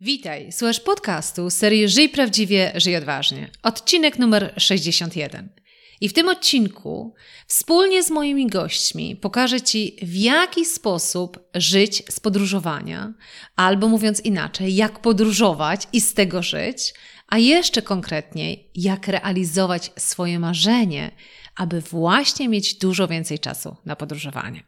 Witaj, słuchasz podcastu serii Żyj Prawdziwie, Żyj Odważnie. Odcinek numer 61. I w tym odcinku wspólnie z moimi gośćmi pokażę Ci, w jaki sposób żyć z podróżowania, albo mówiąc inaczej, jak podróżować i z tego żyć, a jeszcze konkretniej, jak realizować swoje marzenie, aby właśnie mieć dużo więcej czasu na podróżowanie.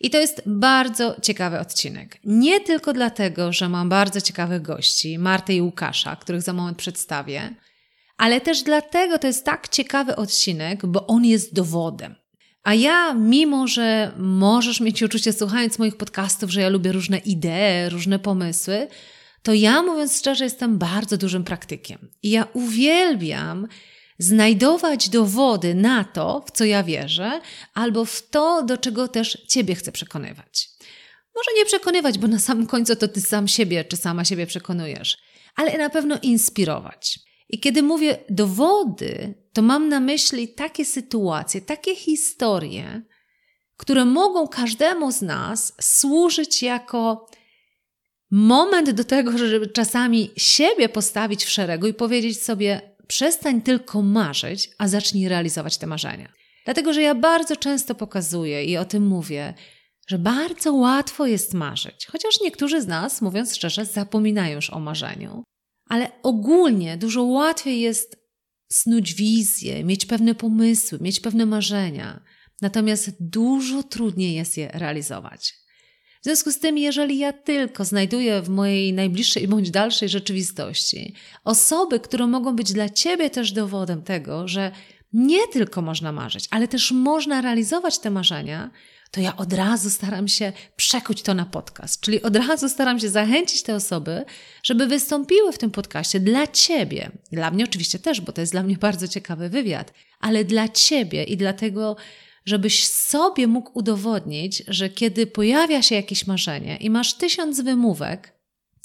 I to jest bardzo ciekawy odcinek. Nie tylko dlatego, że mam bardzo ciekawych gości, Martę i Łukasza, których za moment przedstawię, ale też dlatego to jest tak ciekawy odcinek, bo on jest dowodem. A ja, mimo że możesz mieć uczucie, słuchając moich podcastów, że ja lubię różne idee, różne pomysły, to ja, mówiąc szczerze, jestem bardzo dużym praktykiem. I ja uwielbiam znajdować dowody na to, w co ja wierzę, albo w to, do czego też Ciebie chcę przekonywać. Może nie przekonywać, bo na samym końcu to Ty sam siebie czy sama siebie przekonujesz, ale na pewno inspirować. I kiedy mówię dowody, to mam na myśli takie sytuacje, takie historie, które mogą każdemu z nas służyć jako moment do tego, żeby czasami siebie postawić w szeregu i powiedzieć sobie: przestań tylko marzyć, a zacznij realizować te marzenia. Dlatego, że ja bardzo często pokazuję i o tym mówię, że bardzo łatwo jest marzyć, chociaż niektórzy z nas, mówiąc szczerze, zapominają już o marzeniu. Ale ogólnie dużo łatwiej jest snuć wizje, mieć pewne pomysły, mieć pewne marzenia, natomiast dużo trudniej jest je realizować. W związku z tym, jeżeli ja tylko znajduję w mojej najbliższej bądź dalszej rzeczywistości osoby, które mogą być dla ciebie też dowodem tego, że nie tylko można marzyć, ale też można realizować te marzenia, to ja od razu staram się przekuć to na podcast. Czyli od razu staram się zachęcić te osoby, żeby wystąpiły w tym podcaście dla ciebie. Dla mnie oczywiście też, bo to jest dla mnie bardzo ciekawy wywiad, ale dla ciebie i dlatego żebyś sobie mógł udowodnić, że kiedy pojawia się jakieś marzenie i masz tysiąc wymówek,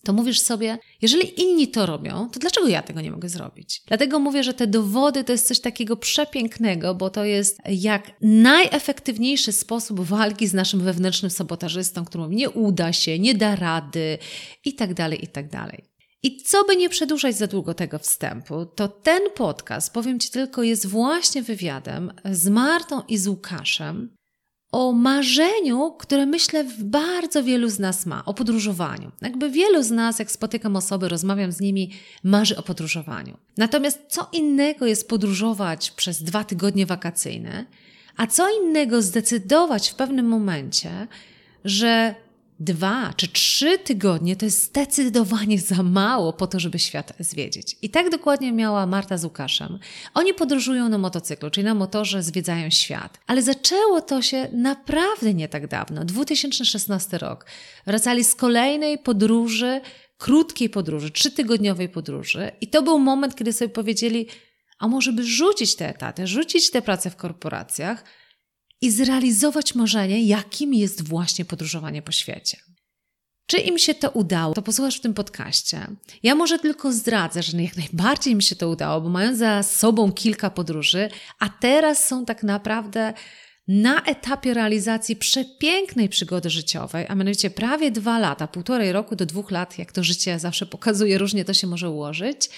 to mówisz sobie, jeżeli inni to robią, to dlaczego ja tego nie mogę zrobić? Dlatego mówię, że te dowody to jest coś takiego przepięknego, bo to jest jak najefektywniejszy sposób walki z naszym wewnętrznym sabotażystą, któremu nie uda się, nie da rady i tak dalej, i tak dalej. I co by nie przedłużać za długo tego wstępu, to ten podcast, powiem Ci tylko, jest właśnie wywiadem z Martą i z Łukaszem o marzeniu, które myślę bardzo wielu z nas ma, o podróżowaniu. Jakby wielu z nas, jak spotykam osoby, rozmawiam z nimi, marzy o podróżowaniu. Natomiast co innego jest podróżować przez dwa tygodnie wakacyjne, a co innego zdecydować w pewnym momencie, że dwa czy trzy tygodnie to jest zdecydowanie za mało po to, żeby świat zwiedzić. I tak dokładnie miała Marta z Łukaszem. Oni podróżują na motocyklu, czyli na motorze zwiedzają świat. Ale zaczęło to się naprawdę nie tak dawno, 2016 rok. Wracali z kolejnej podróży, krótkiej podróży, trzytygodniowej podróży i to był moment, kiedy sobie powiedzieli, a może by rzucić te etaty, rzucić te prace w korporacjach, i zrealizować marzenie, jakim jest właśnie podróżowanie po świecie. Czy im się to udało, to posłuchasz w tym podcaście. Ja może tylko zdradzę, że jak najbardziej im się to udało, bo mają za sobą kilka podróży, a teraz są tak naprawdę na etapie realizacji przepięknej przygody życiowej, a mianowicie prawie dwa lata, półtorej roku do dwóch lat, jak to życie zawsze pokazuje, różnie to się może ułożyć.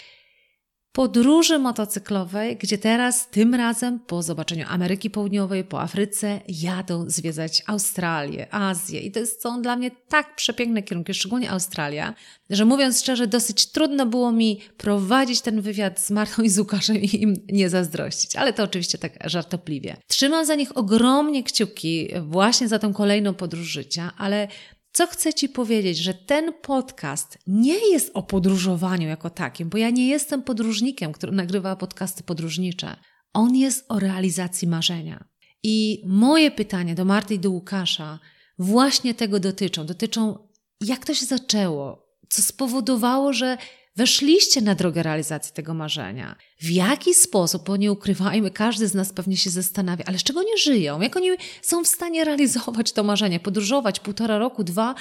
Podróży motocyklowej, gdzie teraz tym razem po zobaczeniu Ameryki Południowej, po Afryce jadą zwiedzać Australię, Azję i to są dla mnie tak przepiękne kierunki, szczególnie Australia, że mówiąc szczerze, dosyć trudno było mi prowadzić ten wywiad z Martą i z Łukaszem i im nie zazdrościć, ale to oczywiście tak żartobliwie. Trzymam za nich ogromnie kciuki właśnie za tą kolejną podróż życia, ale co chcę Ci powiedzieć, że ten podcast nie jest o podróżowaniu jako takim, bo ja nie jestem podróżnikiem, który nagrywa podcasty podróżnicze. On jest o realizacji marzenia. I moje pytanie do Marty i do Łukasza właśnie tego dotyczą. Dotyczą, jak to się zaczęło, co spowodowało, że weszliście na drogę realizacji tego marzenia. W jaki sposób, bo nie ukrywajmy, każdy z nas pewnie się zastanawia, ale z czego nie żyją? Jak oni są w stanie realizować to marzenie, podróżować półtora roku, dwa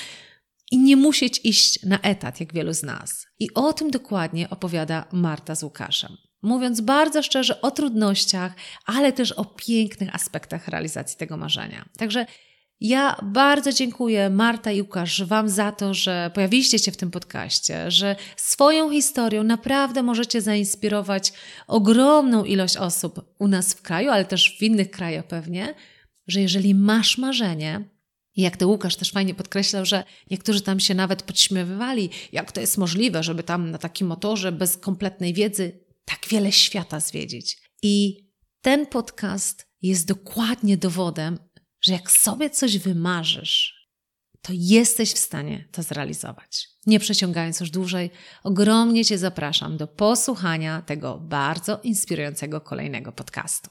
i nie musieć iść na etat, jak wielu z nas. I o tym dokładnie opowiada Marta z Łukaszem. Mówiąc bardzo szczerze o trudnościach, ale też o pięknych aspektach realizacji tego marzenia. Także ja bardzo dziękuję Marta i Łukasz Wam za to, że pojawiliście się w tym podcaście, że swoją historią naprawdę możecie zainspirować ogromną ilość osób u nas w kraju, ale też w innych krajach pewnie, że jeżeli masz marzenie, jak to Łukasz też fajnie podkreślał, że niektórzy tam się nawet podśmiewywali, jak to jest możliwe, żeby tam na takim motorze bez kompletnej wiedzy tak wiele świata zwiedzić. I ten podcast jest dokładnie dowodem, że jak sobie coś wymarzysz, to jesteś w stanie to zrealizować. Nie przeciągając już dłużej, ogromnie Cię zapraszam do posłuchania tego bardzo inspirującego kolejnego podcastu.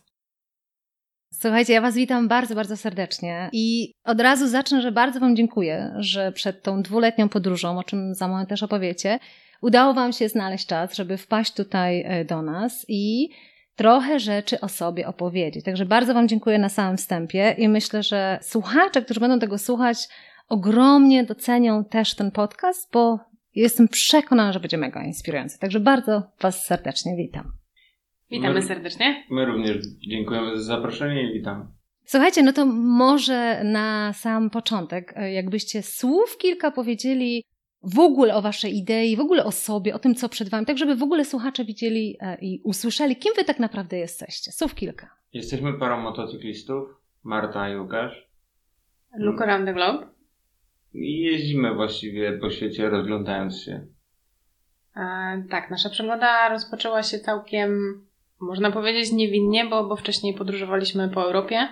Słuchajcie, ja Was witam bardzo, bardzo serdecznie i od razu zacznę, że bardzo Wam dziękuję, że przed tą dwuletnią podróżą, o czym za moment też opowiecie, udało Wam się znaleźć czas, żeby wpaść tutaj e, do nas i trochę rzeczy o sobie opowiedzieć. Także bardzo Wam dziękuję na samym wstępie i myślę, że słuchacze, którzy będą tego słuchać, ogromnie docenią też ten podcast, bo jestem przekonana, że będzie mega inspirujący. Także bardzo Was serdecznie witam. Witamy my, serdecznie. My również dziękujemy za zaproszenie i witamy. Słuchajcie, no to może na sam początek, e, jakbyście słów kilka powiedzieli w ogóle o waszej idei, w ogóle o sobie, o tym, co przed wami, tak żeby w ogóle słuchacze widzieli e, i usłyszeli, kim wy tak naprawdę jesteście. Słów kilka. Jesteśmy parą motocyklistów, Marta i Łukasz. Look around the globe. I jeździmy właściwie po świecie, rozglądając się. E, tak, nasza przygoda rozpoczęła się całkiem, można powiedzieć, niewinnie, bo, bo wcześniej podróżowaliśmy po Europie.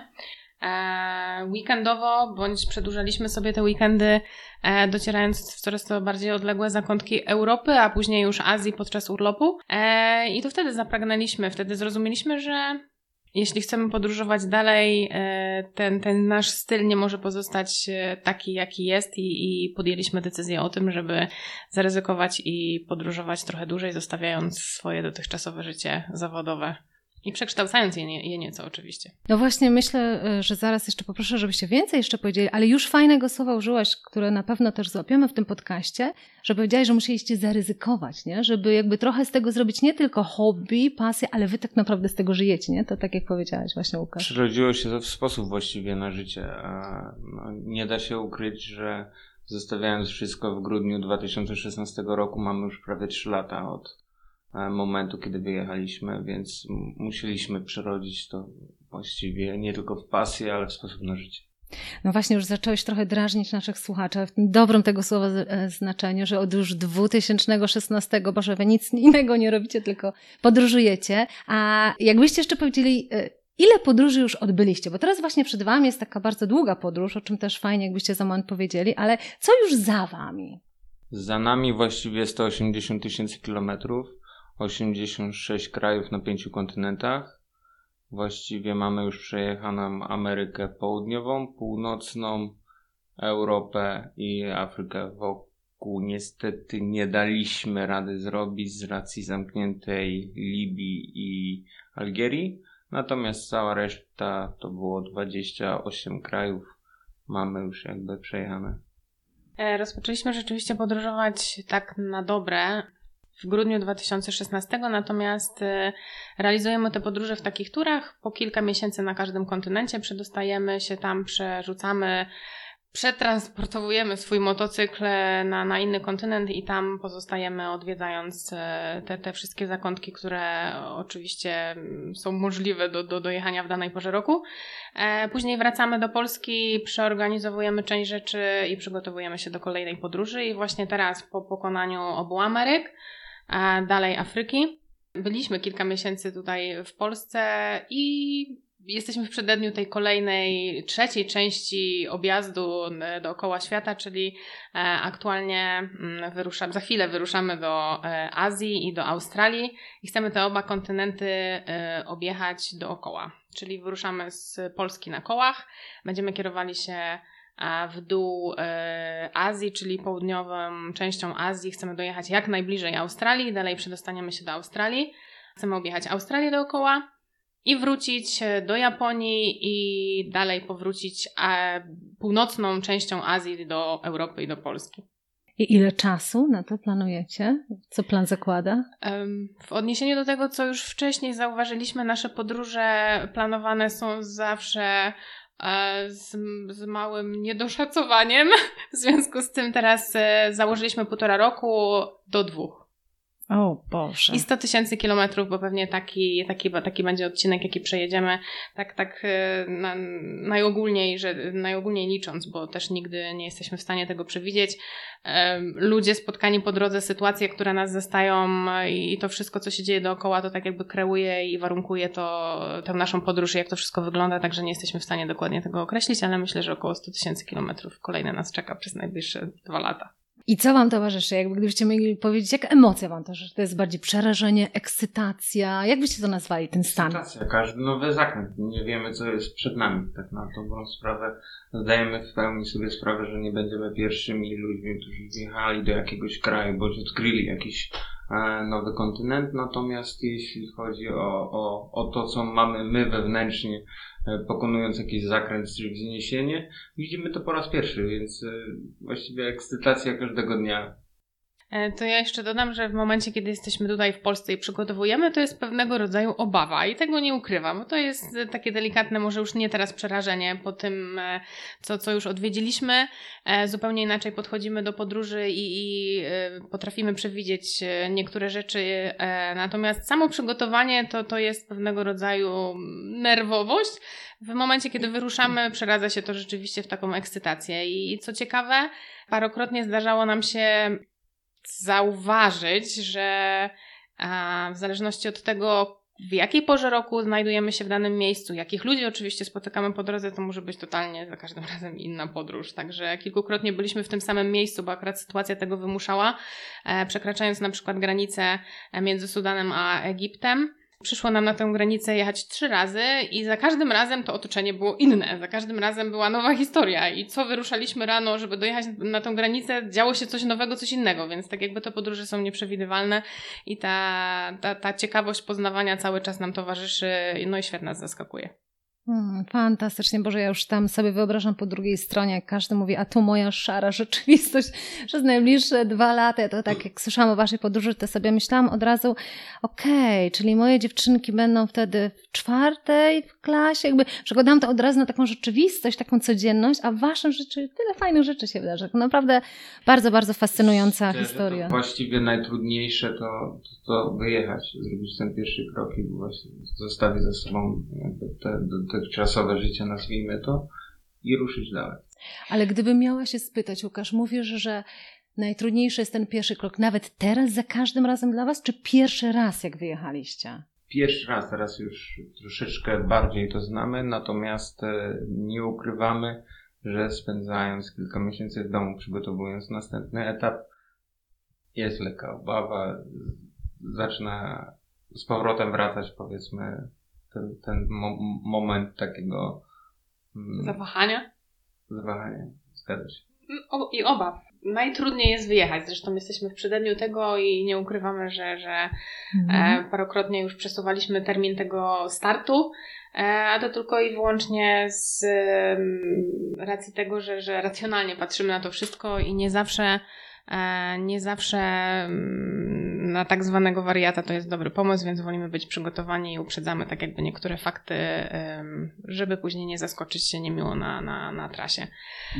E, weekendowo, bądź przedłużaliśmy sobie te weekendy, e, docierając w coraz to bardziej odległe zakątki Europy, a później już Azji podczas urlopu. E, I to wtedy zapragnęliśmy, wtedy zrozumieliśmy, że jeśli chcemy podróżować dalej, ten, ten nasz styl nie może pozostać taki, jaki jest, i, i podjęliśmy decyzję o tym, żeby zaryzykować i podróżować trochę dłużej, zostawiając swoje dotychczasowe życie zawodowe i przekształcając je, je nieco oczywiście. No właśnie myślę, y, że zaraz jeszcze poproszę, żebyście więcej jeszcze powiedzieli, ale już fajnego słowa użyłaś, które na pewno też złapiemy w tym podcaście, że powiedziałaś, że musieliście zaryzykować, nie? Żeby jakby trochę z tego zrobić nie tylko hobby, pasję, ale wy tak naprawdę z tego żyjecie, nie? To tak jak powiedziałaś właśnie Łukasz. Przyrodziło się w sposób właściwie na życie. No, nie da się ukryć, że zostawiając wszystko w grudniu 2016 roku mamy już prawie 3 lata od E, momentu, kiedy wyjechaliśmy, więc musieliśmy przerodzić to właściwie nie tylko w pasję, ale w sposób na życie. No właśnie, już zacząłeś trochę drażnić naszych słuchaczy w tym dobrym tego słowa e, znaczeniu, że od już 2016, Boże, wy nic innego nie robicie, tylko podróżujecie. A jakbyście jeszcze powiedzieli, e, ile podróży już odbyliście? Bo teraz właśnie przed Wami jest taka bardzo długa podróż, o czym też fajnie, jakbyście za moment powiedzieli, ale co już za Wami? Za nami właściwie 180 tysięcy kilometrów 86 krajów na pięciu kontynentach. Właściwie mamy już przejechaną Amerykę Południową, Północną, Europę i Afrykę wokół. Niestety nie daliśmy rady zrobić z racji zamkniętej Libii i Algierii. Natomiast cała reszta to było 28 krajów. Mamy już jakby przejechane. E, rozpoczęliśmy rzeczywiście podróżować tak na dobre w grudniu 2016, natomiast y, realizujemy te podróże w takich turach po kilka miesięcy na każdym kontynencie, przedostajemy się tam, przerzucamy przetransportowujemy swój motocykl na, na inny kontynent i tam pozostajemy odwiedzając e, te, te wszystkie zakątki, które oczywiście mm, są możliwe do, do dojechania w danej porze roku. E, później wracamy do Polski, przeorganizowujemy część rzeczy i przygotowujemy się do kolejnej podróży i właśnie teraz po pokonaniu obu Ameryk, dalej Afryki, byliśmy kilka miesięcy tutaj w Polsce i jesteśmy w przededniu tej kolejnej, trzeciej części objazdu e, dookoła świata, czyli e, aktualnie mm, wyruszamy, za chwilę wyruszamy do e, Azji i do Australii i chcemy te oba kontynenty objechać dookoła. Czyli wyruszamy z Polski na kołach, będziemy kierowali się w dół Azji, czyli południową częścią Azji. Chcemy dojechać jak najbliżej Australii, dalej przedostaniemy się do Australii. Chcemy objechać Australię dookoła, i wrócić e, do Japonii i dalej powrócić e, północną częścią Azji do Europy i do Polski. I ile czasu na to planujecie? Co plan zakłada? W odniesieniu do tego, co już wcześniej zauważyliśmy, nasze podróże planowane są zawsze e, z, z małym niedoszacowaniem. W związku z tym teraz założyliśmy półtora roku do dwóch. O Boże. I 100 tysięcy kilometrów, bo pewnie taki, taki, taki będzie odcinek, jaki przejedziemy, tak, tak e, na, najogólniej, że, najogólniej licząc, bo też nigdy nie jesteśmy w stanie tego przewidzieć. Ludzie spotkani po drodze, sytuacje, które nas zostają i to wszystko, co się dzieje dookoła, to tak jakby kreuje i warunkuje to, tę naszą podróż i jak to wszystko wygląda, także nie jesteśmy w stanie dokładnie tego określić, ale myślę, że około 100 tysięcy kilometrów kolejne nas czeka przez najbliższe dwa lata. I co Wam towarzyszy? Jakby gdybyście mogli powiedzieć, jak emocja Wam towarzyszy? To jest bardziej przerażenie, ekscytacja? Jak byście to nazwali, ten stan? Ekscytacja, każdy nowy zakręt. Nie wiemy, co jest przed nami. Tak na dobrą sprawę zdajemy w pełni sobie sprawę, że nie będziemy pierwszymi ludźmi, którzy wjechali do jakiegoś kraju, bądź odkryli jakiś e, nowy kontynent. Natomiast jeśli chodzi o, o, o to, co mamy my wewnętrznie, pokonując jakiś zakręt czy wzniesienie. Widzimy to po raz pierwszy, więc e, właściwie ekscytacja każdego dnia. E, to ja jeszcze dodam, że w momencie, kiedy jesteśmy tutaj w Polsce i przygotowujemy, to jest pewnego rodzaju obawa i tego nie ukrywam. To jest takie delikatne, może już nie teraz przerażenie po tym, co, co już odwiedziliśmy. Zupełnie inaczej podchodzimy do podróży i, i potrafimy przewidzieć niektóre rzeczy. Natomiast samo przygotowanie to, to jest pewnego rodzaju nerwowość. W momencie, kiedy wyruszamy, przeradza się to rzeczywiście w taką ekscytację. I co ciekawe, parokrotnie zdarzało nam się zauważyć, że w zależności od tego, w jakiej porze roku znajdujemy się w danym miejscu, jakich ludzi oczywiście spotykamy po drodze, to może być totalnie za każdym razem inna podróż. Także kilkukrotnie byliśmy w tym samym miejscu, bo akurat sytuacja tego wymuszała, e, przekraczając na przykład granicę między Sudanem a Egiptem. Przyszło nam na tę granicę jechać trzy razy i za każdym razem to otoczenie było inne. Za każdym razem była nowa historia i co wyruszaliśmy rano, żeby dojechać na tę granicę, działo się coś nowego, coś innego, więc tak jakby te podróże są nieprzewidywalne i ta, ta, ta ciekawość poznawania cały czas nam towarzyszy, no i świat nas zaskakuje. Hmm, fantastycznie, Boże, ja już tam sobie wyobrażam po drugiej stronie, jak każdy mówi, a tu moja szara rzeczywistość przez najbliższe dwa lata. To tak jak słyszałam o waszej podróży, to sobie myślałam od razu, okej, okay, czyli moje dziewczynki będą wtedy czwartej w klasie, jakby przekładałam to od razu na taką rzeczywistość, taką codzienność, a w waszym życiu tyle fajnych rzeczy się wydarzy. Naprawdę bardzo, bardzo fascynująca Szczerze, historia. właściwie najtrudniejsze to, to, wyjechać, zrobić ten pierwszy krok i właśnie zostawić za sobą te dotychczasowe życie, nazwijmy to, i ruszyć dalej. Ale gdybym miała się spytać, Łukasz, mówisz, że najtrudniejszy jest ten pierwszy krok, nawet teraz, za każdym razem dla Was, czy pierwszy raz, jak wyjechaliście? Pierwszy raz, teraz już troszeczkę bardziej to znamy, natomiast e, nie ukrywamy, że spędzając kilka miesięcy w domu, przygotowując następny etap, jest lekka obawa, zaczyna z powrotem wracać, powiedzmy, ten, ten mo moment takiego mm, zawahania. Zawahania, zgadza się. O, I obaw. Najtrudniej jest wyjechać. Zresztą jesteśmy w przededniu tego i nie ukrywamy, że, że mhm. e, parokrotnie już przesuwaliśmy termin tego startu, e, a to tylko i wyłącznie z racji tego, że, że racjonalnie patrzymy na to wszystko i nie zawsze, e, nie zawsze na tak zwanego wariata to jest dobry pomysł, więc wolimy być przygotowani i uprzedzamy tak jakby niektóre fakty, żeby później nie zaskoczyć się niemiło na, na, na trasie.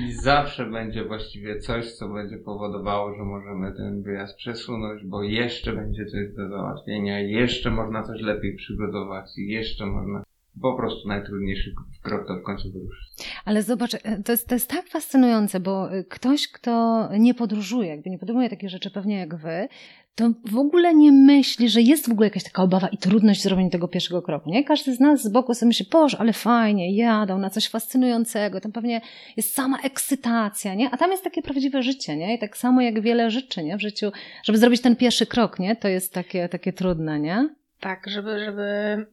I zawsze będzie właściwie coś, co będzie powodowało, że możemy ten wyjazd przesunąć, bo jeszcze będzie coś do załatwienia, jeszcze można coś lepiej przygotować i jeszcze można po prostu najtrudniejszy krok to w końcu wyruszyć. Ale zobacz, e, to jest, to jest tak fascynujące, bo e, ktoś, kto nie podróżuje, jakby nie podejmuje takie rzeczy pewnie jak wy, to w ogóle nie myśli, że jest w ogóle jakaś taka obawa i trudność zrobienia tego pierwszego kroku, nie? Każdy z nas z boku sobie myśli, boż, ale fajnie, jadą na coś fascynującego, tam pewnie jest sama ekscytacja, nie? A tam jest takie prawdziwe życie, nie? I tak samo jak wiele rzeczy, nie? W życiu, żeby zrobić ten pierwszy krok, nie? To jest takie, takie trudne, nie? Tak, żeby, żeby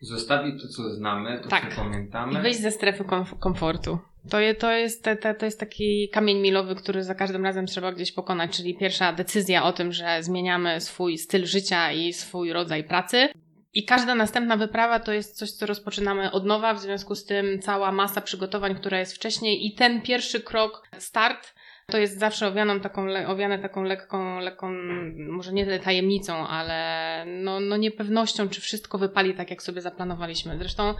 Zostawić to, co znamy, to, tak. co pamiętamy. I wyjść ze strefy komf- komfortu. To, je, to, jest, te, to jest taki kamień milowy, który za każdym razem trzeba gdzieś pokonać, czyli pierwsza decyzja o tym, że zmieniamy swój styl życia i swój rodzaj pracy. I każda następna wyprawa to jest coś, co rozpoczynamy od nowa, w związku z tym cała masa przygotowań, która jest wcześniej i ten pierwszy krok, start, to jest zawsze owianą taką, owiane taką lekką, lekką, może nie tyle tajemnicą, ale no, no niepewnością, czy wszystko wypali tak, jak sobie zaplanowaliśmy. Zresztą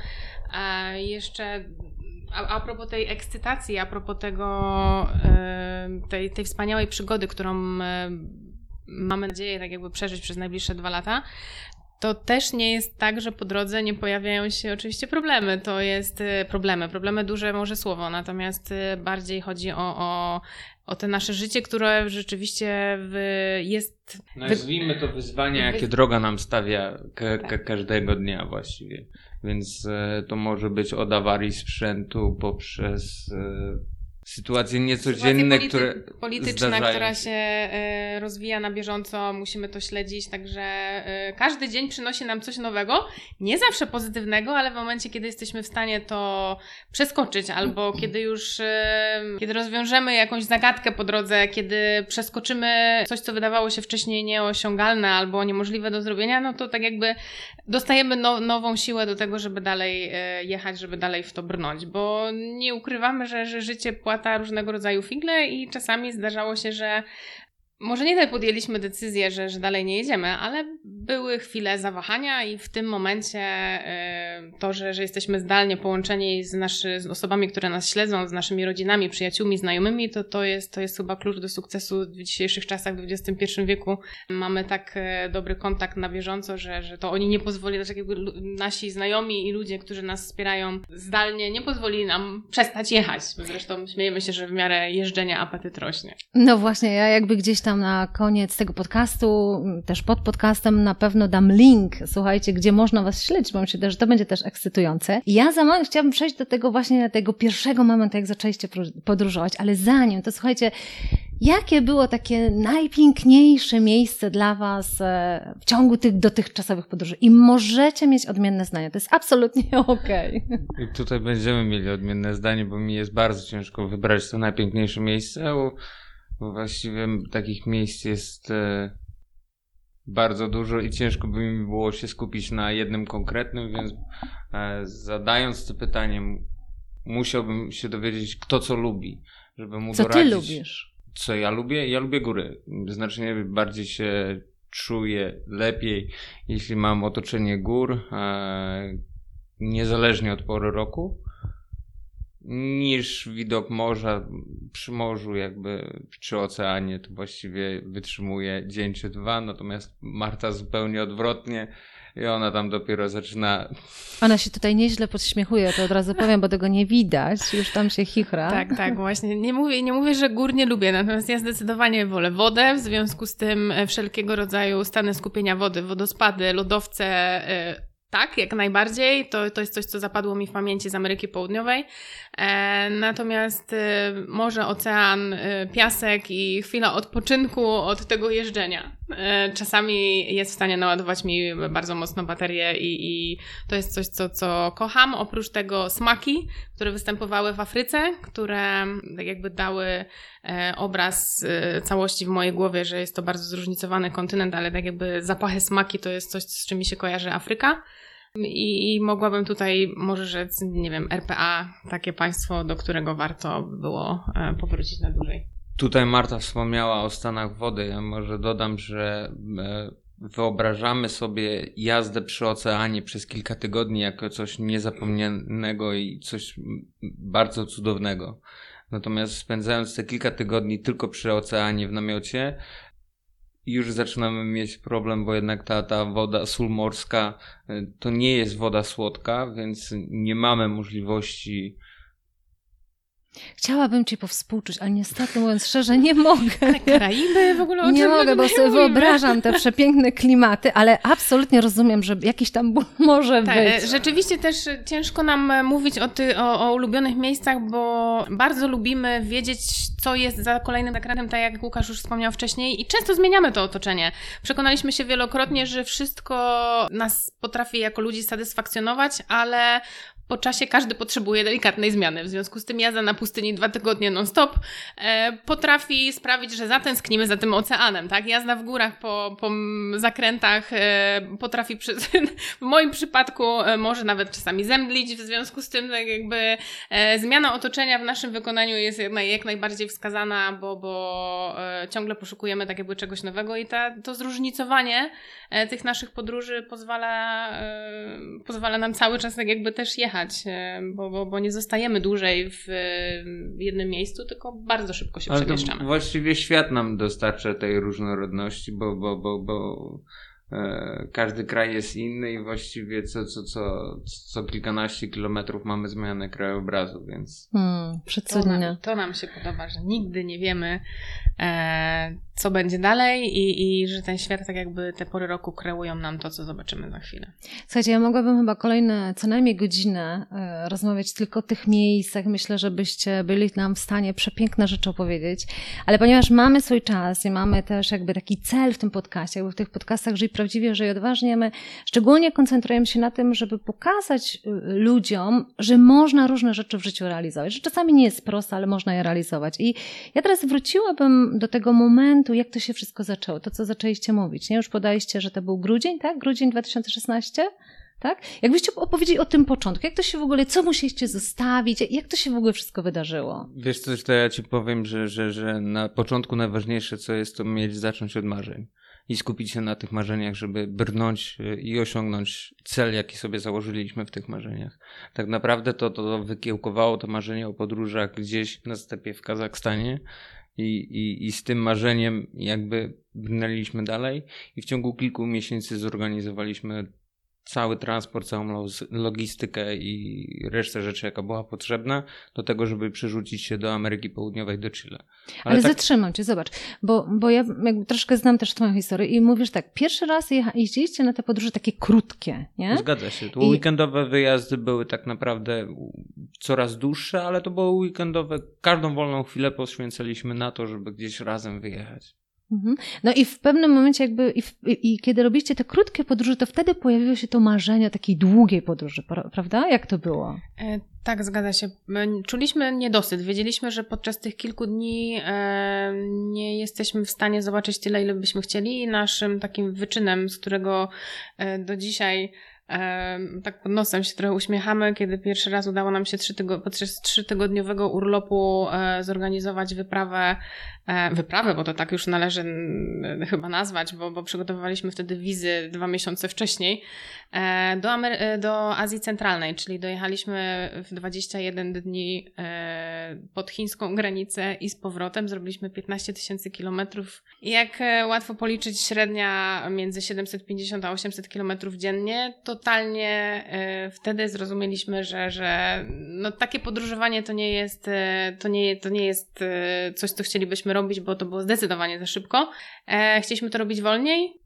e, jeszcze a, a propos tej ekscytacji, a propos tego, tej, tej wspaniałej przygody, którą mamy nadzieję tak jakby przeżyć przez najbliższe dwa lata, to też nie jest tak, że po drodze nie pojawiają się oczywiście problemy. To jest e, problemy. Problemy duże może słowo, natomiast e, bardziej chodzi o, o, o te nasze życie, które rzeczywiście jest. Nazwijmy to wyzwania, jakie droga nam stawia ka każdego dnia właściwie. Więc e, to może być od awarii sprzętu poprzez sytuacje niecodzienne, polity które polityczna, która się. e, rozwija na bieżąco, musimy to śledzić, także e, każdy dzień przynosi nam coś nowego, nie zawsze pozytywnego, ale w momencie, kiedy jesteśmy w stanie to przeskoczyć, albo kiedy już, e, kiedy rozwiążemy jakąś zagadkę po drodze, kiedy przeskoczymy coś, co wydawało się wcześniej nieosiągalne albo niemożliwe do zrobienia, no to tak jakby dostajemy no, nową siłę do tego, żeby dalej jechać, żeby dalej w to brnąć, bo nie ukrywamy, że, że życie płata różnego rodzaju figle i czasami zdarzało się, że może nie tak podjęliśmy decyzję, że, że dalej nie jedziemy, ale były chwile zawahania i w tym momencie y, to, że, że jesteśmy zdalnie połączeni z, naszy, z osobami, które nas śledzą, z naszymi rodzinami, przyjaciółmi, znajomymi, to, to, jest, to jest chyba klucz do sukcesu w dzisiejszych czasach, w XXI wieku. Mamy tak e, dobry kontakt na bieżąco, że, że to oni nie pozwolili, tak jakby nasi znajomi i ludzie, którzy nas wspierają zdalnie, nie pozwolili nam przestać jechać. Zresztą śmiejemy się, że w miarę jeżdżenia apetyt rośnie. No właśnie, ja jakby gdzieś tam na koniec tego podcastu, też pod podcastem na pewno dam link, słuchajcie, gdzie można Was śledzić, bo myślę, że to będzie też ekscytujące. I ja za moment chciałabym przejść do tego właśnie, tego pierwszego momentu, jak zaczęliście podróżować, ale zanim, to słuchajcie, Jakie było takie najpiękniejsze miejsce dla Was e, w ciągu tych dotychczasowych podróży? I możecie mieć odmienne zdanie. To jest absolutnie okej. Okay. I tutaj będziemy mieli odmienne zdanie, bo mi jest bardzo ciężko wybrać to najpiękniejsze miejsce. Właściwie takich miejsc jest e, bardzo dużo i ciężko by mi było się skupić na jednym konkretnym, więc e, zadając to pytanie, musiałbym się dowiedzieć, kto co lubi, żeby mu co doradzić. Co ty lubisz? Co ja lubię? Ja lubię góry. Znacznie bardziej się czuję lepiej, jeśli mam otoczenie gór, e, niezależnie od pory roku niż widok morza przy morzu, jakby przy oceanie, to właściwie wytrzymuje dzień czy dwa, natomiast Marta zupełnie odwrotnie i ona tam dopiero zaczyna. Ona się tutaj nieźle podśmiechuje, to od razu powiem, bo tego nie widać, już tam się chichra. Tak, tak, właśnie. Nie mówię, nie mówię, że gór nie lubię, natomiast ja zdecydowanie wolę wodę, w związku z tym wszelkiego rodzaju stany skupienia wody, wodospady, lodowce, y, tak, jak najbardziej. To, to jest coś, co zapadło mi w pamięci z Ameryki Południowej. E, natomiast e, morze, ocean, e, piasek i chwila odpoczynku od tego jeżdżenia. E, czasami jest w stanie naładować mi bardzo mocno baterię i, i to jest coś, co, co kocham. Oprócz tego smaki, które występowały w Afryce, które tak jakby dały e, obraz całości w mojej głowie, że jest to bardzo zróżnicowany kontynent, ale tak jakby zapachy smaki to jest coś, z czym mi się kojarzy Afryka. I, mogłabym tutaj może rzec, nie wiem, RPA, takie państwo, do którego warto było e, powrócić na dłużej. Tutaj Marta wspomniała o stanach wody. Ja może dodam, że e, wyobrażamy sobie jazdę przy oceanie przez kilka tygodni jako coś niezapomnianego i coś bardzo cudownego. Natomiast spędzając te kilka tygodni tylko przy oceanie w namiocie, już zaczynamy mieć problem, bo jednak ta, ta woda sól morska y, to nie jest woda słodka, więc nie mamy możliwości Chciałabym Ci powspółczuć, ale niestety, mówiąc szczerze, nie mogę. Ale Karaiby w ogóle o Nie mogę, bo sobie wyobrażam te przepiękne klimaty, ale absolutnie rozumiem, że jakiś tam ból może tak, być. Rzeczywiście też ciężko nam mówić o, ty, o, o ulubionych miejscach, bo bardzo lubimy wiedzieć, co jest za kolejnym zakrętem, tak jak Łukasz już wspomniał wcześniej i często zmieniamy to otoczenie. Przekonaliśmy się wielokrotnie, że wszystko nas potrafi jako ludzi satysfakcjonować, ale po czasie każdy potrzebuje delikatnej zmiany. W związku z tym jazda na pustyni dwa tygodnie non-stop e, potrafi sprawić, że zatęsknimy za tym oceanem, tak? Jazda w górach po, po zakrętach e, potrafi, przy, w moim przypadku e, może nawet czasami zemdlić, w związku z tym tak jakby e, zmiana otoczenia w naszym wykonaniu jest jak, naj, jak najbardziej wskazana, bo, bo e, ciągle poszukujemy tak jakby czegoś nowego i ta, to zróżnicowanie e, tych naszych podróży pozwala, pozwala nam cały czas tak jakby też jechać E, bo, bo, bo nie zostajemy dłużej w jednym miejscu, tylko bardzo szybko się Ale przemieszczamy. Właściwie świat nam dostarcza tej różnorodności, bo, bo, bo, bo e, każdy kraj jest inny i właściwie co, co, co, co kilkanaście kilometrów mamy zmianę krajobrazu, więc... Hmm, to, nam, to nam się podoba, że nigdy nie wiemy, e, co będzie dalej i, i że ten świat tak jakby te pory roku kreują nam to, co zobaczymy za chwilę. Słuchajcie, ja mogłabym chyba kolejne co najmniej godzinę e, rozmawiać tylko o tych miejscach. Myślę, żebyście byli nam w stanie przepiękne rzeczy opowiedzieć, ale ponieważ mamy swój czas i mamy też jakby taki cel w tym podcaście, jakby w tych podcastach Żyj Prawdziwie, Żyj Odważnie, my szczególnie koncentrujemy się na tym, żeby pokazać y, ludziom, że można różne rzeczy w życiu realizować, że czasami nie jest proste, ale można je realizować. I ja teraz wróciłabym do tego momentu, momentu, jak to się wszystko zaczęło, to co zaczęliście mówić, nie? Już podaliście, że to był grudzień, tak? Grudzień 2016? Tak? Jakbyście opowiedzieli o tym początku, jak to się w ogóle, co musieliście zostawić, jak to się w ogóle wszystko wydarzyło? Wiesz coś, to ja ci powiem, że, że, że na początku najważniejsze co jest, to mieć zacząć od marzeń i skupić się na tych marzeniach, żeby brnąć y, i osiągnąć cel, jaki sobie założyliśmy w tych marzeniach. Tak naprawdę to, to wykiełkowało to marzenie o podróżach gdzieś na stepie w Kazachstanie i, i, i z tym marzeniem jakby brnęliśmy dalej. I w ciągu kilku miesięcy zorganizowaliśmy cały transport, całą logistykę i resztę rzeczy, jaka była potrzebna do tego, żeby przerzucić się do Ameryki Południowej, do Chile. Ale, Ale tak... zatrzymam cię, zobacz, bo, bo ja jakby troszkę znam też twoją historię i mówisz tak, pierwszy raz jeździliście na te podróże takie krótkie, nie? Zgadza się. Tu I... weekendowe wyjazdy były tak naprawdę coraz dłuższe, ale to były weekendowe. Każdą wolną chwilę poświęcaliśmy na to, żeby gdzieś razem wyjechać. Mhm. No i w pewnym momencie jakby, i, w, i, kiedy robiliście te krótkie podróże, to wtedy pojawiło się to marzenie o takiej długiej podróży, prawda? Jak to było? E, tak, zgadza się. Czuliśmy niedosyt. Wiedzieliśmy, że podczas tych kilku dni e, nie jesteśmy w stanie zobaczyć tyle, ile byśmy chcieli. I naszym takim wyczynem, z którego e, do dzisiaj tak pod nosem się trochę uśmiechamy, kiedy pierwszy raz udało nam się trzy tygo podczas trzytygodniowego urlopu e, zorganizować wyprawę, e, wyprawę, bo to tak już należy chyba nazwać, bo, bo przygotowywaliśmy wtedy wizy dwa miesiące wcześniej e, do, Amery do Azji Centralnej, czyli dojechaliśmy w 21 dni pod chińską granicę i z powrotem zrobiliśmy 15 tysięcy kilometrów. Jak łatwo policzyć, średnia między 750 a 800 kilometrów dziennie, to totalnie y, wtedy zrozumieliśmy, że, że no, takie podróżowanie to nie jest, y, to nie, to nie jest y, coś, co chcielibyśmy robić, bo to było zdecydowanie za szybko. E, chcieliśmy to robić wolniej,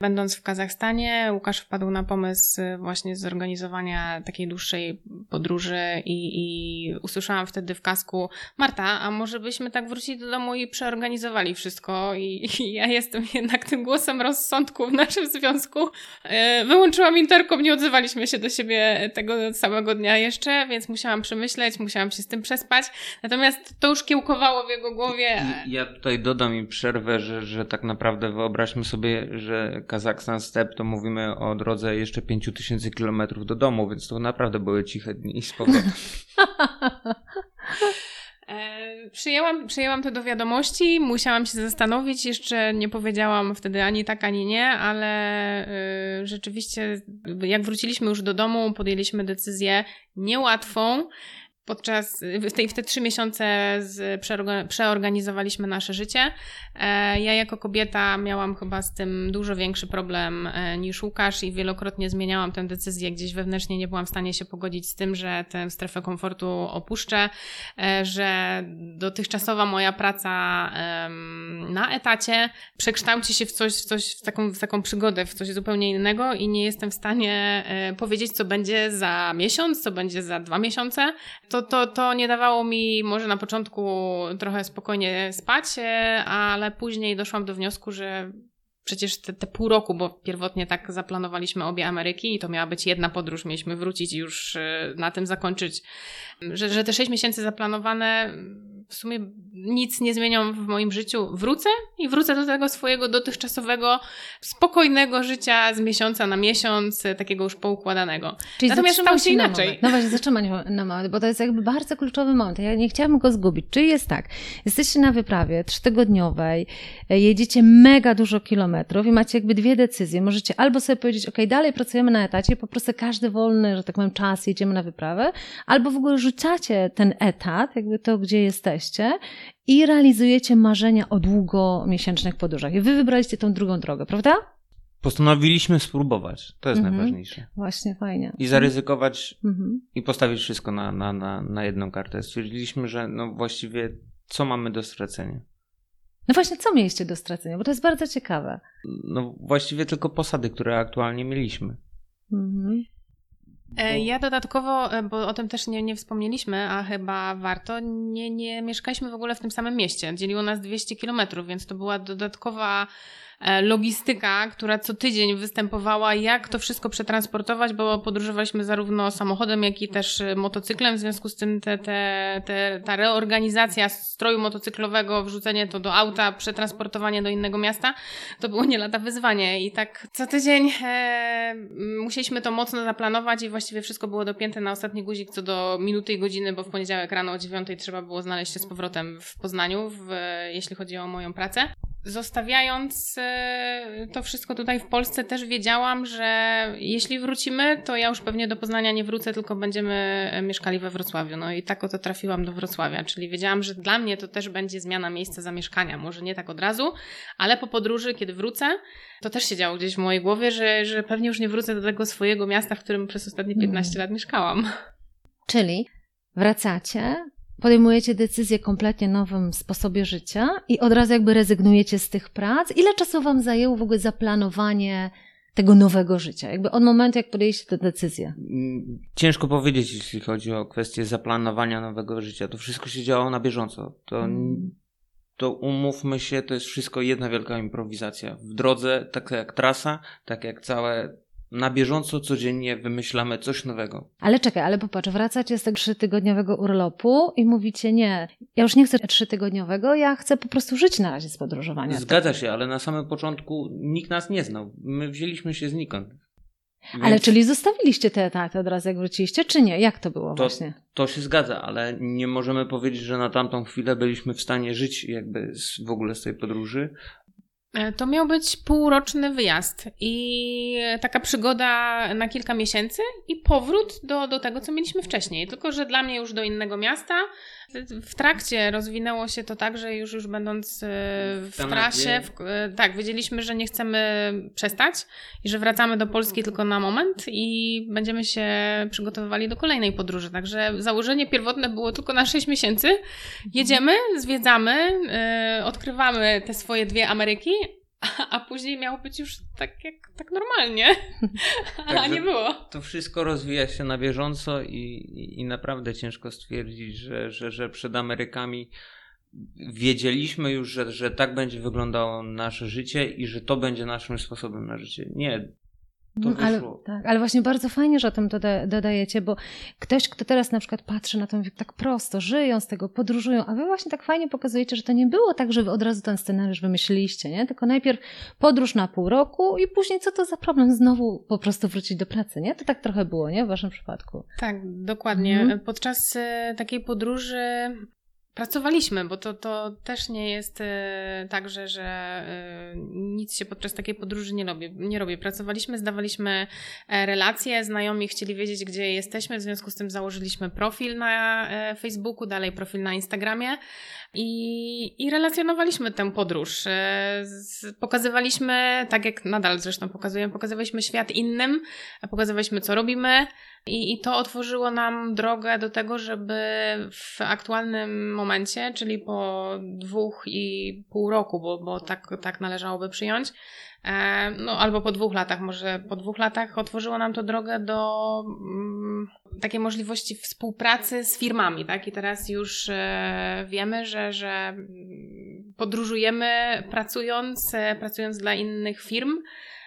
Będąc w Kazachstanie, Łukasz wpadł na pomysł właśnie zorganizowania takiej dłuższej podróży i, i usłyszałam wtedy w kasku Marta, a może byśmy tak wrócili do domu i przeorganizowali wszystko i, i ja jestem jednak tym głosem rozsądku w naszym związku. E, wyłączyłam interkom, nie odzywaliśmy się do siebie tego samego dnia jeszcze, więc musiałam przemyśleć, musiałam się z tym przespać. Natomiast to już kiełkowało w jego głowie. Ja tutaj dodam i przerwę, że, że tak naprawdę wyobraźmy sobie, że Kazachstan Step, to mówimy o drodze jeszcze 5000 kilometrów do domu, więc to naprawdę były ciche dni z powrotem. Przyjęłam, przyjęłam to do wiadomości, musiałam się zastanowić, jeszcze nie powiedziałam wtedy ani tak, ani nie, ale y, rzeczywiście jak wróciliśmy już do domu, podjęliśmy decyzję niełatwą, podczas, w, tej, w te trzy miesiące z, przeorganizowaliśmy nasze życie. E, ja jako kobieta miałam chyba z tym dużo większy problem e, niż Łukasz i wielokrotnie zmieniałam tę decyzję. Gdzieś wewnętrznie nie byłam w stanie się pogodzić z tym, że tę strefę komfortu opuszczę, e, że dotychczasowa moja praca na etacie przekształci się w coś, w coś, w taką, w taką przygodę, w coś zupełnie innego i nie jestem w stanie powiedzieć, co będzie za miesiąc, co będzie za dwa miesiące. To to, to, to nie dawało mi może na początku trochę spokojnie spać, e, ale później doszłam do wniosku, że przecież te, te pół roku, bo pierwotnie tak zaplanowaliśmy obie Ameryki i to miała być jedna podróż, mieliśmy wrócić i już e, na tym zakończyć, że, że te sześć miesięcy zaplanowane w sumie nic nie zmienią w moim życiu. Wrócę i wrócę do tego swojego dotychczasowego, spokojnego życia z miesiąca na miesiąc, takiego już poukładanego. Czyli Natomiast się inaczej. No właśnie, zatrzymać na moment, bo to jest jakby bardzo kluczowy moment. Ja nie chciałabym go zgubić. Czyli jest tak, jesteście na wyprawie trzytygodniowej, jedziecie mega dużo kilometrów i macie jakby dwie decyzje. Możecie albo sobie powiedzieć, ok, dalej pracujemy na etacie, po prostu każdy wolny, że tak powiem, czas, jedziemy na wyprawę, albo w ogóle rzucacie ten etat, jakby to, gdzie jesteście, jesteście i realizujecie marzenia o długomiesięcznych podróżach. I wy wybraliście tą drugą drogę, prawda? Postanowiliśmy spróbować. To jest mhm. najważniejsze. Właśnie, fajnie. I zaryzykować mhm. i postawić wszystko na, na, na, na jedną kartę. Stwierdziliśmy, że no właściwie co mamy do stracenia? No właśnie, co mieliście do stracenia? Bo to jest bardzo ciekawe. No właściwie tylko posady, które aktualnie mieliśmy. Mhm. E, ja dodatkowo, e, bo o tym też nie, nie wspomnieliśmy, a chyba warto, nie, nie mieszkaliśmy w ogóle w tym samym mieście. Dzieliło nas 200 kilometrów, więc to była dodatkowa logistyka, która co tydzień występowała, jak to wszystko przetransportować, bo podróżowaliśmy zarówno samochodem, jak i też e, motocyklem, w związku z tym te, te, te, ta reorganizacja stroju motocyklowego, wrzucenie to do auta, przetransportowanie do innego miasta, to było nie lada wyzwanie. I tak co tydzień e, musieliśmy to mocno zaplanować i właściwie wszystko było dopięte na ostatni guzik co do minuty i godziny, bo w poniedziałek rano o dziewiątej trzeba było znaleźć się z powrotem w Poznaniu, w, jeśli chodzi o moją pracę zostawiając e, to wszystko tutaj w Polsce, też wiedziałam, że jeśli wrócimy, to ja już pewnie do Poznania nie wrócę, tylko będziemy e, mieszkali we Wrocławiu. No i tak oto trafiłam do Wrocławia, czyli wiedziałam, że dla mnie to też będzie zmiana miejsca zamieszkania. Może nie tak od razu, ale po podróży, kiedy wrócę, to też się działo gdzieś w mojej głowie, że, że pewnie już nie wrócę do tego swojego miasta, w którym przez ostatnie 15 mm. lat mieszkałam. Czyli wracacie, podejmujecie decyzję kompletnie nowym sposobie życia i od razu jakby rezygnujecie z tych prac. Ile czasu Wam zajęło w ogóle zaplanowanie tego nowego życia? Jakby od momentu, jak podjęliście tę decyzję? Mm, ciężko powiedzieć, jeśli chodzi o kwestię zaplanowania nowego życia. To wszystko się działo na bieżąco. To, hmm. to umówmy się, to jest wszystko jedna wielka improwizacja. W drodze, tak jak trasa, tak jak całe na bieżąco, codziennie wymyślamy coś nowego. Ale czekaj, ale popatrz, wracacie z tego trzytygodniowego urlopu i mówicie, nie, ja już nie chcę trzytygodniowego, ja chcę po prostu żyć na razie z podróżowania. Zgadza się, ale na samym początku nikt nas nie znał. My wzięliśmy się znikąd. Więc... Ale czyli zostawiliście te etaty od razu, jak wróciliście, czy nie? Jak to było to, właśnie? To się zgadza, ale nie możemy powiedzieć, że na tamtą chwilę byliśmy w stanie żyć jakby z, w ogóle z tej podróży, to miał być półroczny wyjazd i taka przygoda na kilka miesięcy i powrót do, do tego, co mieliśmy wcześniej. Tylko, że dla mnie już do innego miasta, w trakcie rozwinęło się to tak, że już, już będąc e, w trasie, w, e, tak, wiedzieliśmy, że nie chcemy przestać i że wracamy do Polski tylko na moment i będziemy się przygotowywali do kolejnej podróży. Także założenie pierwotne było tylko na 6 miesięcy. Jedziemy, zwiedzamy, odkrywamy te swoje dwie Ameryki, a, a później miało być już tak jak tak normalnie, a nie było. To wszystko rozwija się na bieżąco i, i, i naprawdę ciężko stwierdzić, że, że, że przed Amerykami wiedzieliśmy już, że, że tak będzie wyglądało nasze życie i że to będzie naszym sposobem na życie. Nie, to mm, ale, tak, ale właśnie bardzo fajnie, że o tym doda dodajecie, bo ktoś, kto teraz na przykład patrzy na to, mówi tak prosto, żyją z tego, podróżują, a wy właśnie tak fajnie pokazujecie, że to nie było tak, że wy od razu ten scenariusz wymyśliliście, nie? Tylko najpierw podróż na pół roku i później co to za problem znowu po prostu wrócić do pracy, nie? To tak trochę było, nie? W waszym przypadku. Tak, dokładnie. Mhm. Podczas e, takiej podróży pracowaliśmy, bo to, to też nie jest e, tak, że, że e, nic się podczas takiej podróży nie robi. nie robię. Pracowaliśmy, zdawaliśmy e, relacje, znajomi chcieli wiedzieć, gdzie jesteśmy, w związku z tym założyliśmy profil na Facebooku, dalej profil na Instagramie i, i relacjonowaliśmy tę podróż. Pokazywaliśmy, tak jak nadal zresztą pokazujemy, pokazywaliśmy świat innym, pokazywaliśmy, co robimy, i, I to otworzyło nam drogę do tego, żeby w aktualnym momencie, czyli po dwóch i pół roku, bo, bo tak, tak należałoby przyjąć, e, no albo po dwóch latach, może po dwóch latach otworzyło nam to drogę do mm, takiej możliwości współpracy z firmami, tak? I teraz już e, wiemy, że, że podróżujemy pracując, e, pracując dla innych firm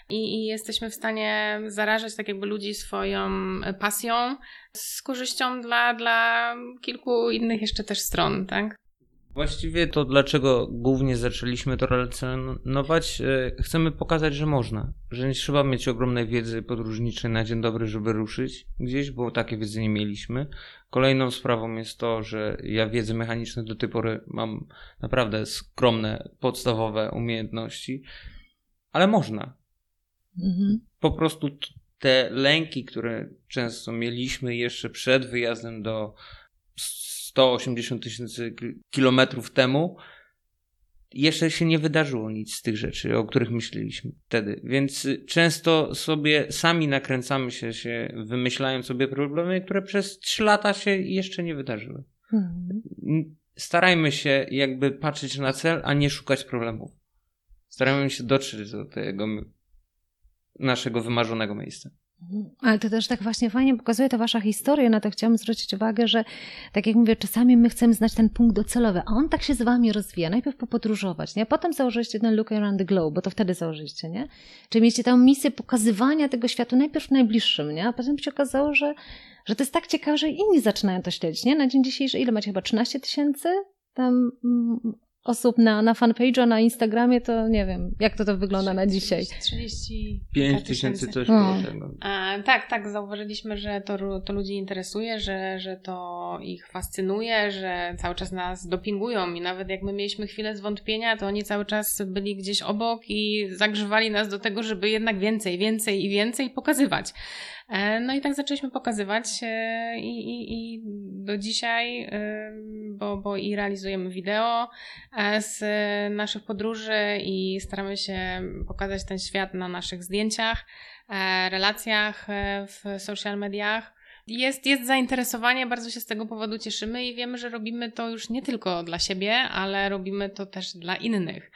i, i jesteśmy w stanie zarażać tak jakby ludzi swoją pasją z korzyścią dla, dla kilku innych jeszcze też stron, tak? Właściwie to dlaczego głównie zaczęliśmy to relacjonować? E, chcemy pokazać, że można, że nie trzeba mieć ogromnej wiedzy podróżniczej na dzień dobry, żeby ruszyć gdzieś, bo takie wiedzy nie mieliśmy. Kolejną sprawą jest to, że ja wiedzy mechaniczne do tej pory mam naprawdę skromne, podstawowe umiejętności, ale można. Mhm. Po prostu te lęki, które często mieliśmy jeszcze przed wyjazdem do 180 tysięcy kilometrów temu, jeszcze się nie wydarzyło nic z tych rzeczy, o których myśleliśmy wtedy. Więc często sobie sami nakręcamy się, się wymyślając sobie problemy, które przez 3 lata się jeszcze nie wydarzyły. Mhm. Starajmy się jakby patrzeć na cel, a nie szukać problemów. Starajmy się dotrzeć do tego naszego wymarzonego miejsca. Mhm. Ale to też tak właśnie fajnie pokazuje ta wasza historia, na to chciałam zwrócić uwagę, że tak jak mówię, czasami my chcemy znać ten punkt docelowy, a on tak się z wami rozwija. Najpierw popodróżować, nie? Potem założyliście ten Look Around the Globe, bo to wtedy założyliście, nie? Czyli mieliście tę misję pokazywania tego światu najpierw najbliższym, nie? A potem się okazało, że, że to jest tak ciekawe, że inni zaczynają to śledzić, nie? Na dzień dzisiejszy ile macie? Chyba 13 tysięcy tam mm, osób na, na fanpage'a na Instagramie, to nie wiem, jak to to wygląda na dzisiaj. 35 tysięcy coś było tego. tak, tak, zauważyliśmy, że to, to ludzi interesuje, że, że to ich fascynuje, że cały czas nas dopingują i nawet jak my mieliśmy chwilę zwątpienia, to oni cały czas byli gdzieś obok i zagrzewali nas do tego, żeby jednak więcej, więcej i więcej pokazywać. E, no i tak zaczęliśmy pokazywać e, i, i, i do dzisiaj, e, bo, bo i realizujemy wideo z naszych podróży i staramy się pokazać ten świat na naszych zdjęciach, relacjach w social mediach. Jest, jest zainteresowanie, bardzo się z tego powodu cieszymy i wiemy, że robimy to już nie tylko dla siebie, ale robimy to też dla innych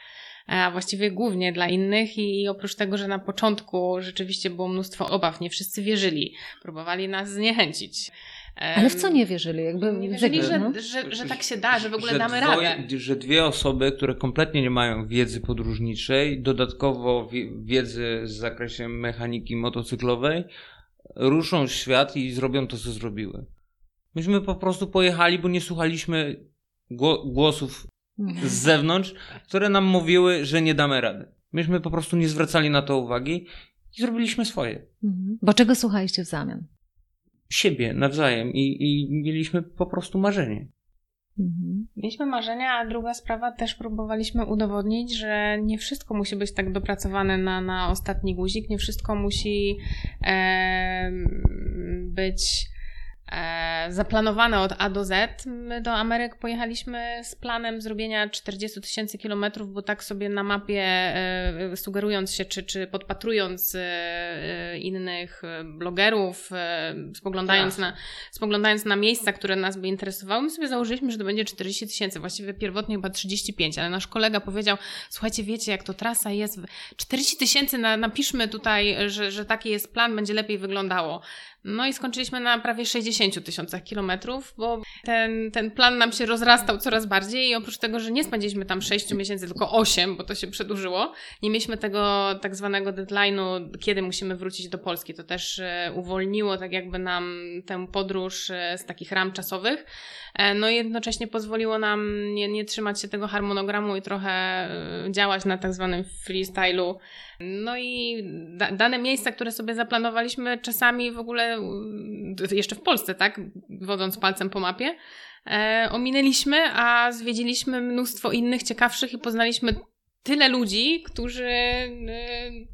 a właściwie głównie dla innych i oprócz tego, że na początku rzeczywiście było mnóstwo obaw, nie wszyscy wierzyli, próbowali nas zniechęcić. Ale w co nie wierzyli? Jakby nie wierzyli, że, no? że, że, tak się da, że w ogóle że damy dwoje, radę. Że dwie osoby, które kompletnie nie mają wiedzy podróżniczej, dodatkowo wiedzy z zakresie mechaniki motocyklowej, ruszą w świat i zrobią to, co zrobiły. Myśmy po prostu pojechali, bo nie słuchaliśmy głosów z zewnątrz, które nam mówiły, że nie damy rady. Myśmy po prostu nie zwracali na to uwagi i zrobiliśmy swoje. Mhm. Bo czego słuchaliście w zamian? Siebie nawzajem i, i mieliśmy po prostu marzenie. Mhm. Mieliśmy marzenia, a druga sprawa też próbowaliśmy udowodnić, że nie wszystko musi być tak dopracowane na, na ostatni guzik, nie wszystko musi e, być zaplanowane od A do Z. My do Ameryk pojechaliśmy z planem zrobienia 40 tysięcy kilometrów, bo tak sobie na mapie e, sugerując się, czy, czy podpatrując e, innych blogerów, spoglądając na, spoglądając na miejsca, które nas by interesowały, my sobie założyliśmy, że to będzie 40 tysięcy, właściwie pierwotnie chyba 35, ale nasz kolega powiedział, słuchajcie, wiecie jak to trasa jest, 40 tysięcy na, napiszmy tutaj, że, że taki jest plan, będzie lepiej wyglądało. No i skończyliśmy na prawie 60 tysiącach kilometrów, bo ten, ten plan nam się rozrastał coraz bardziej i oprócz tego, że nie spędziliśmy tam 6 miesięcy, tylko 8, bo to się przedłużyło, nie mieliśmy tego tak zwanego deadline'u, kiedy musimy wrócić do Polski. To też e, uwolniło tak jakby nam tę podróż e, z takich ram czasowych. E, no i jednocześnie pozwoliło nam nie, nie trzymać się tego harmonogramu i trochę działać na tak zwanym freestylu no i da dane miejsca, które sobie zaplanowaliśmy, czasami w ogóle jeszcze w Polsce, tak, wodząc palcem po mapie, e, ominęliśmy, a zwiedziliśmy mnóstwo innych ciekawszych i poznaliśmy tyle ludzi, którzy e,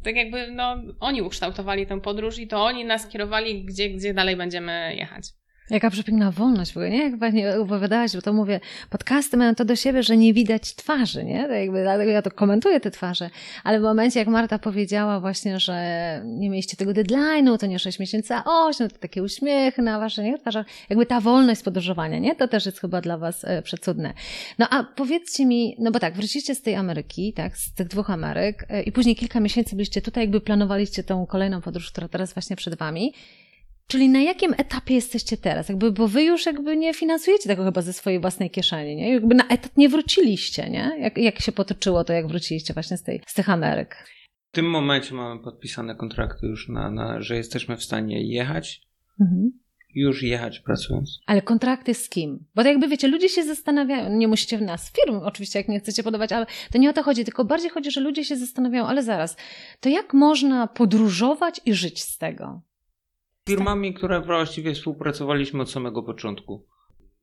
tak jakby, no, oni ukształtowali tę podróż i to oni nas kierowali, gdzie, gdzie dalej będziemy jechać. Jaka przepiękna wolność w ogóle, nie? Jak pani opowiadałaś, bo to mówię, podcasty mają to do siebie, że nie widać twarzy, nie? To jakby, dlatego ja to komentuję te twarze, ale w momencie, jak Marta powiedziała właśnie, że nie mieliście tego deadline'u, to nie 6 miesięcy, a 8, to takie uśmiechy na waszych nie? twarzach, jakby ta wolność podróżowania, nie? To też jest chyba dla was e, przecudne. No a powiedzcie mi, no bo tak, wróciliście z tej Ameryki, tak, z tych dwóch Ameryk e, i później kilka miesięcy byliście tutaj, jakby planowaliście tą kolejną podróż, która teraz właśnie przed wami. Czyli na jakim etapie jesteście teraz? Jakby, bo wy już jakby nie finansujecie tego chyba ze swojej własnej kieszeni, nie? Jakby na etat nie wróciliście, nie? Jak, jak się potoczyło to, jak wróciliście właśnie z, tej, z tych Ameryk? W tym momencie mamy podpisane kontrakty już na, na że jesteśmy w stanie jechać. Mhm. Już jechać pracując. Ale kontrakty z kim? Bo to jakby wiecie, ludzie się zastanawiają, nie musicie w nas, firm oczywiście, jak nie chcecie podobać, ale to nie o to chodzi, tylko bardziej chodzi, że ludzie się zastanawiają, ale zaraz, to jak można podróżować i żyć z tego? Firmami, które właściwie współpracowaliśmy od samego początku.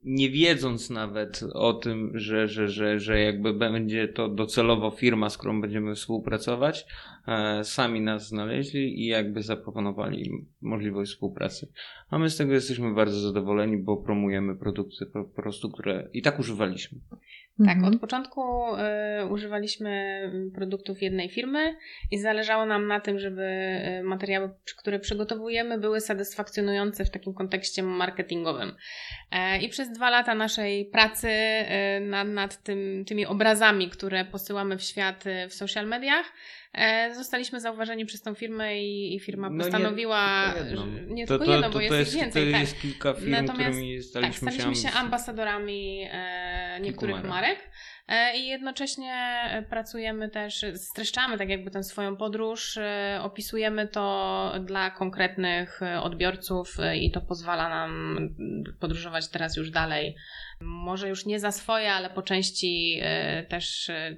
Nie wiedząc nawet o tym, że, że, że, że jakby będzie to docelowo firma, z którą będziemy współpracować, e, sami nas znaleźli i jakby zaproponowali możliwość współpracy. A my z tego jesteśmy bardzo zadowoleni, bo promujemy produkty po prostu, które i tak używaliśmy. Tak, mhm. od początku y, używaliśmy produktów jednej firmy i zależało nam na tym, żeby y, materiały, które przygotowujemy, były satysfakcjonujące w takim kontekście marketingowym. E, I przez dwa lata naszej pracy y, nad, nad tym, tymi obrazami, które posyłamy w świat w social mediach, zostaliśmy zauważeni przez tą firmę i, i firma no postanowiła. Nie, tylko jedną, nie tylko to, jedną bo jest, jest ich więcej. To tak. jest kilka firm, Natomiast, którymi staliśmy, tak, staliśmy się, ambasadorami e, niektórych marek. E, I jednocześnie pracujemy też, streszczamy tak jakby tę swoją podróż, e, opisujemy to dla konkretnych odbiorców i to pozwala nam podróżować teraz już dalej może już nie za swoje, ale po części e, też e,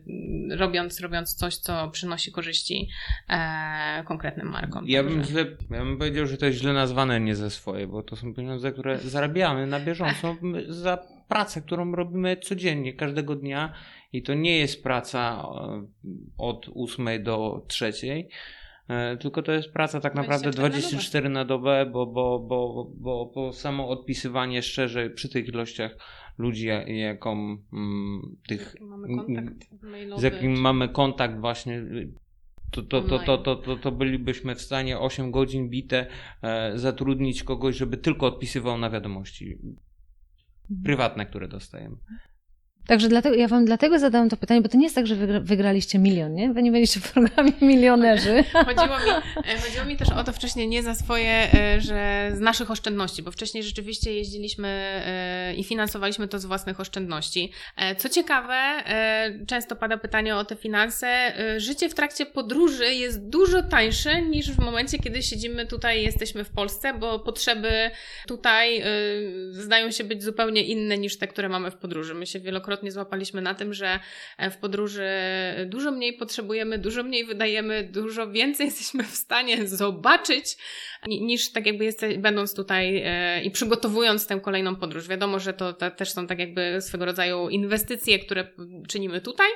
robiąc, robiąc coś, co przynosi korzyści e, konkretnym markom. Ja bym, źle, ja bym powiedział, że to jest źle nazwane nie za swoje, bo to są pieniądze, które zarabiamy na bieżąco za pracę, którą robimy codziennie, każdego dnia i to nie jest praca od 8 do 3 tylko to jest praca tak naprawdę 24 na dobę, bo, bo, bo, bo, bo samo odpisywanie szczerze przy tych ilościach ludzi, jaką mm, tych, z jakim mamy kontakt właśnie, to, to, to, to, to, to, to bylibyśmy w stanie 8 godzin bite e, zatrudnić kogoś, żeby tylko odpisywał na wiadomości mhm. prywatne, które dostajemy. Także dlatego, ja wam dlatego zadałam to pytanie, bo to nie jest tak, że wygra, wygraliście milion, nie? Wy nie byliście w programie milionerzy. Chodziło mi, e, chodziło mi też o to wcześniej nie za swoje, e, że z naszych oszczędności, bo wcześniej rzeczywiście jeździliśmy e, i finansowaliśmy to z własnych oszczędności. Co ciekawe, często pada pytanie o te finanse. Życie w trakcie podróży jest dużo tańsze niż w momencie, kiedy siedzimy tutaj, jesteśmy w Polsce, bo potrzeby tutaj zdają się być zupełnie inne niż te, które mamy w podróży. My się wielokrotnie wielokrotnie złapaliśmy na tym, że e, w podróży dużo mniej potrzebujemy, dużo mniej wydajemy, dużo więcej jesteśmy w stanie zobaczyć, niż tak jakby będąc tutaj e, i przygotowując tę kolejną podróż. Wiadomo, że to, to też są tak jakby swego rodzaju inwestycje, które czynimy tutaj,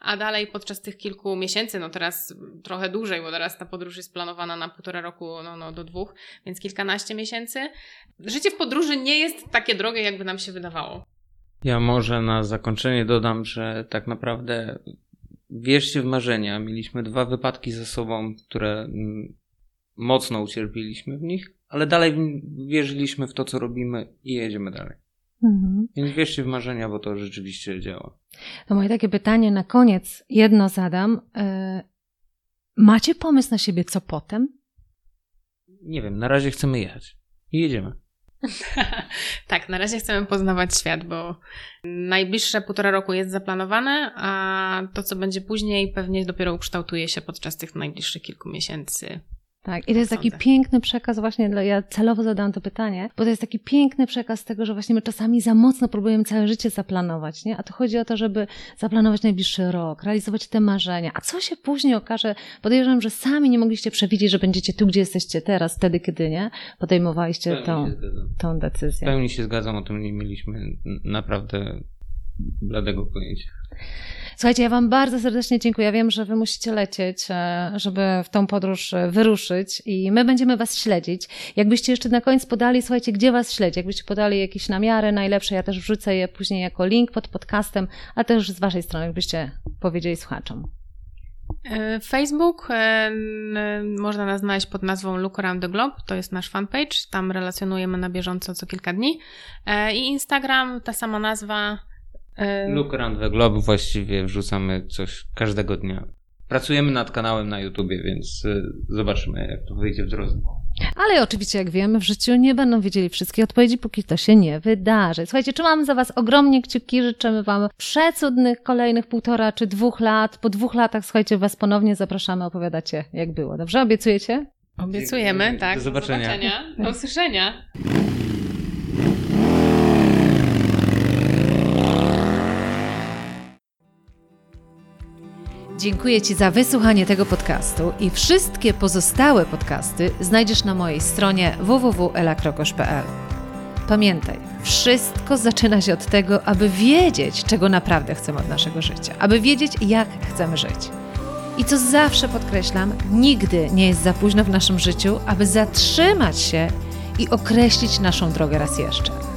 a dalej podczas tych kilku miesięcy, no teraz trochę dłużej, bo teraz ta podróż jest planowana na półtora roku, no, no do dwóch, więc kilkanaście miesięcy. Życie w podróży nie jest takie drogie, jakby nam się wydawało. Ja może na zakończenie dodam, że tak naprawdę wierzcie w marzenia. Mieliśmy dwa wypadki ze sobą, które mm, mocno ucierpieliśmy w nich, ale dalej wierzyliśmy w to, co robimy i jedziemy dalej. Mhm. Więc wierzcie w marzenia, bo to rzeczywiście działa. To moje takie pytanie na koniec, jedno zadam. E, macie pomysł na siebie, co potem? Nie wiem, na razie chcemy jechać i jedziemy. tak, na razie chcemy poznawać świat, bo najbliższe półtora roku jest zaplanowane, a to, co będzie później, pewnie dopiero ukształtuje się podczas tych najbliższych kilku miesięcy. Tak, i to jest taki Sądzę. piękny przekaz właśnie, dla, ja celowo zadałam to pytanie, bo to jest taki piękny przekaz tego, że właśnie my czasami za mocno próbujemy całe życie zaplanować, nie? A tu chodzi o to, żeby zaplanować najbliższy rok, realizować te marzenia. A co się później okaże? Podejrzewam, że sami nie mogliście przewidzieć, że będziecie tu, gdzie jesteście teraz, wtedy, kiedy nie podejmowaliście W tą, tą W decyzję. pełni się zgadzam, o tym nie mieliśmy naprawdę bladego pojęcia. Słuchajcie, ja Wam bardzo serdecznie dziękuję. Ja wiem, że Wy musicie lecieć, e, żeby w tą podróż e, wyruszyć i my będziemy Was śledzić. Jakbyście jeszcze na koniec podali, słuchajcie, gdzie Was śledzi? Jakbyście podali jakieś namiary najlepsze, ja też wrzucę je później jako link pod podcastem, a też z Waszej strony, jakbyście powiedzieli słuchaczom. E, Facebook, można nas znaleźć pod nazwą Look Around the Globe, to jest nasz fanpage, tam relacjonujemy na bieżąco co kilka dni. I Instagram, ta sama nazwa. Look around the globe właściwie wrzucamy coś każdego dnia. Pracujemy nad kanałem na YouTubie, więc y, zobaczymy, jak to wyjdzie w drodze. Ale oczywiście, jak wiemy, w życiu nie będą wiedzieli wszystkie odpowiedzi, póki to się nie wydarzy. Słuchajcie, trzymamy za Was ogromnie kciuki, życzymy Wam przecudnych kolejnych półtora czy dwóch lat. Po dwóch latach, słuchajcie, Was ponownie zapraszamy, opowiadacie, jak było. Dobrze? Obiecujecie? Obiecujemy, tak. Do zobaczenia. Do, zobaczenia. do usłyszenia. Dziękuję Ci za wysłuchanie tego podcastu i wszystkie pozostałe podcasty znajdziesz na mojej stronie www.elakrokosz.pl. Pamiętaj, wszystko zaczyna się od tego, aby wiedzieć, czego naprawdę chcemy od naszego życia, aby wiedzieć, jak chcemy żyć. I co zawsze podkreślam, nigdy nie jest za późno w naszym życiu, aby zatrzymać się i określić naszą drogę raz jeszcze.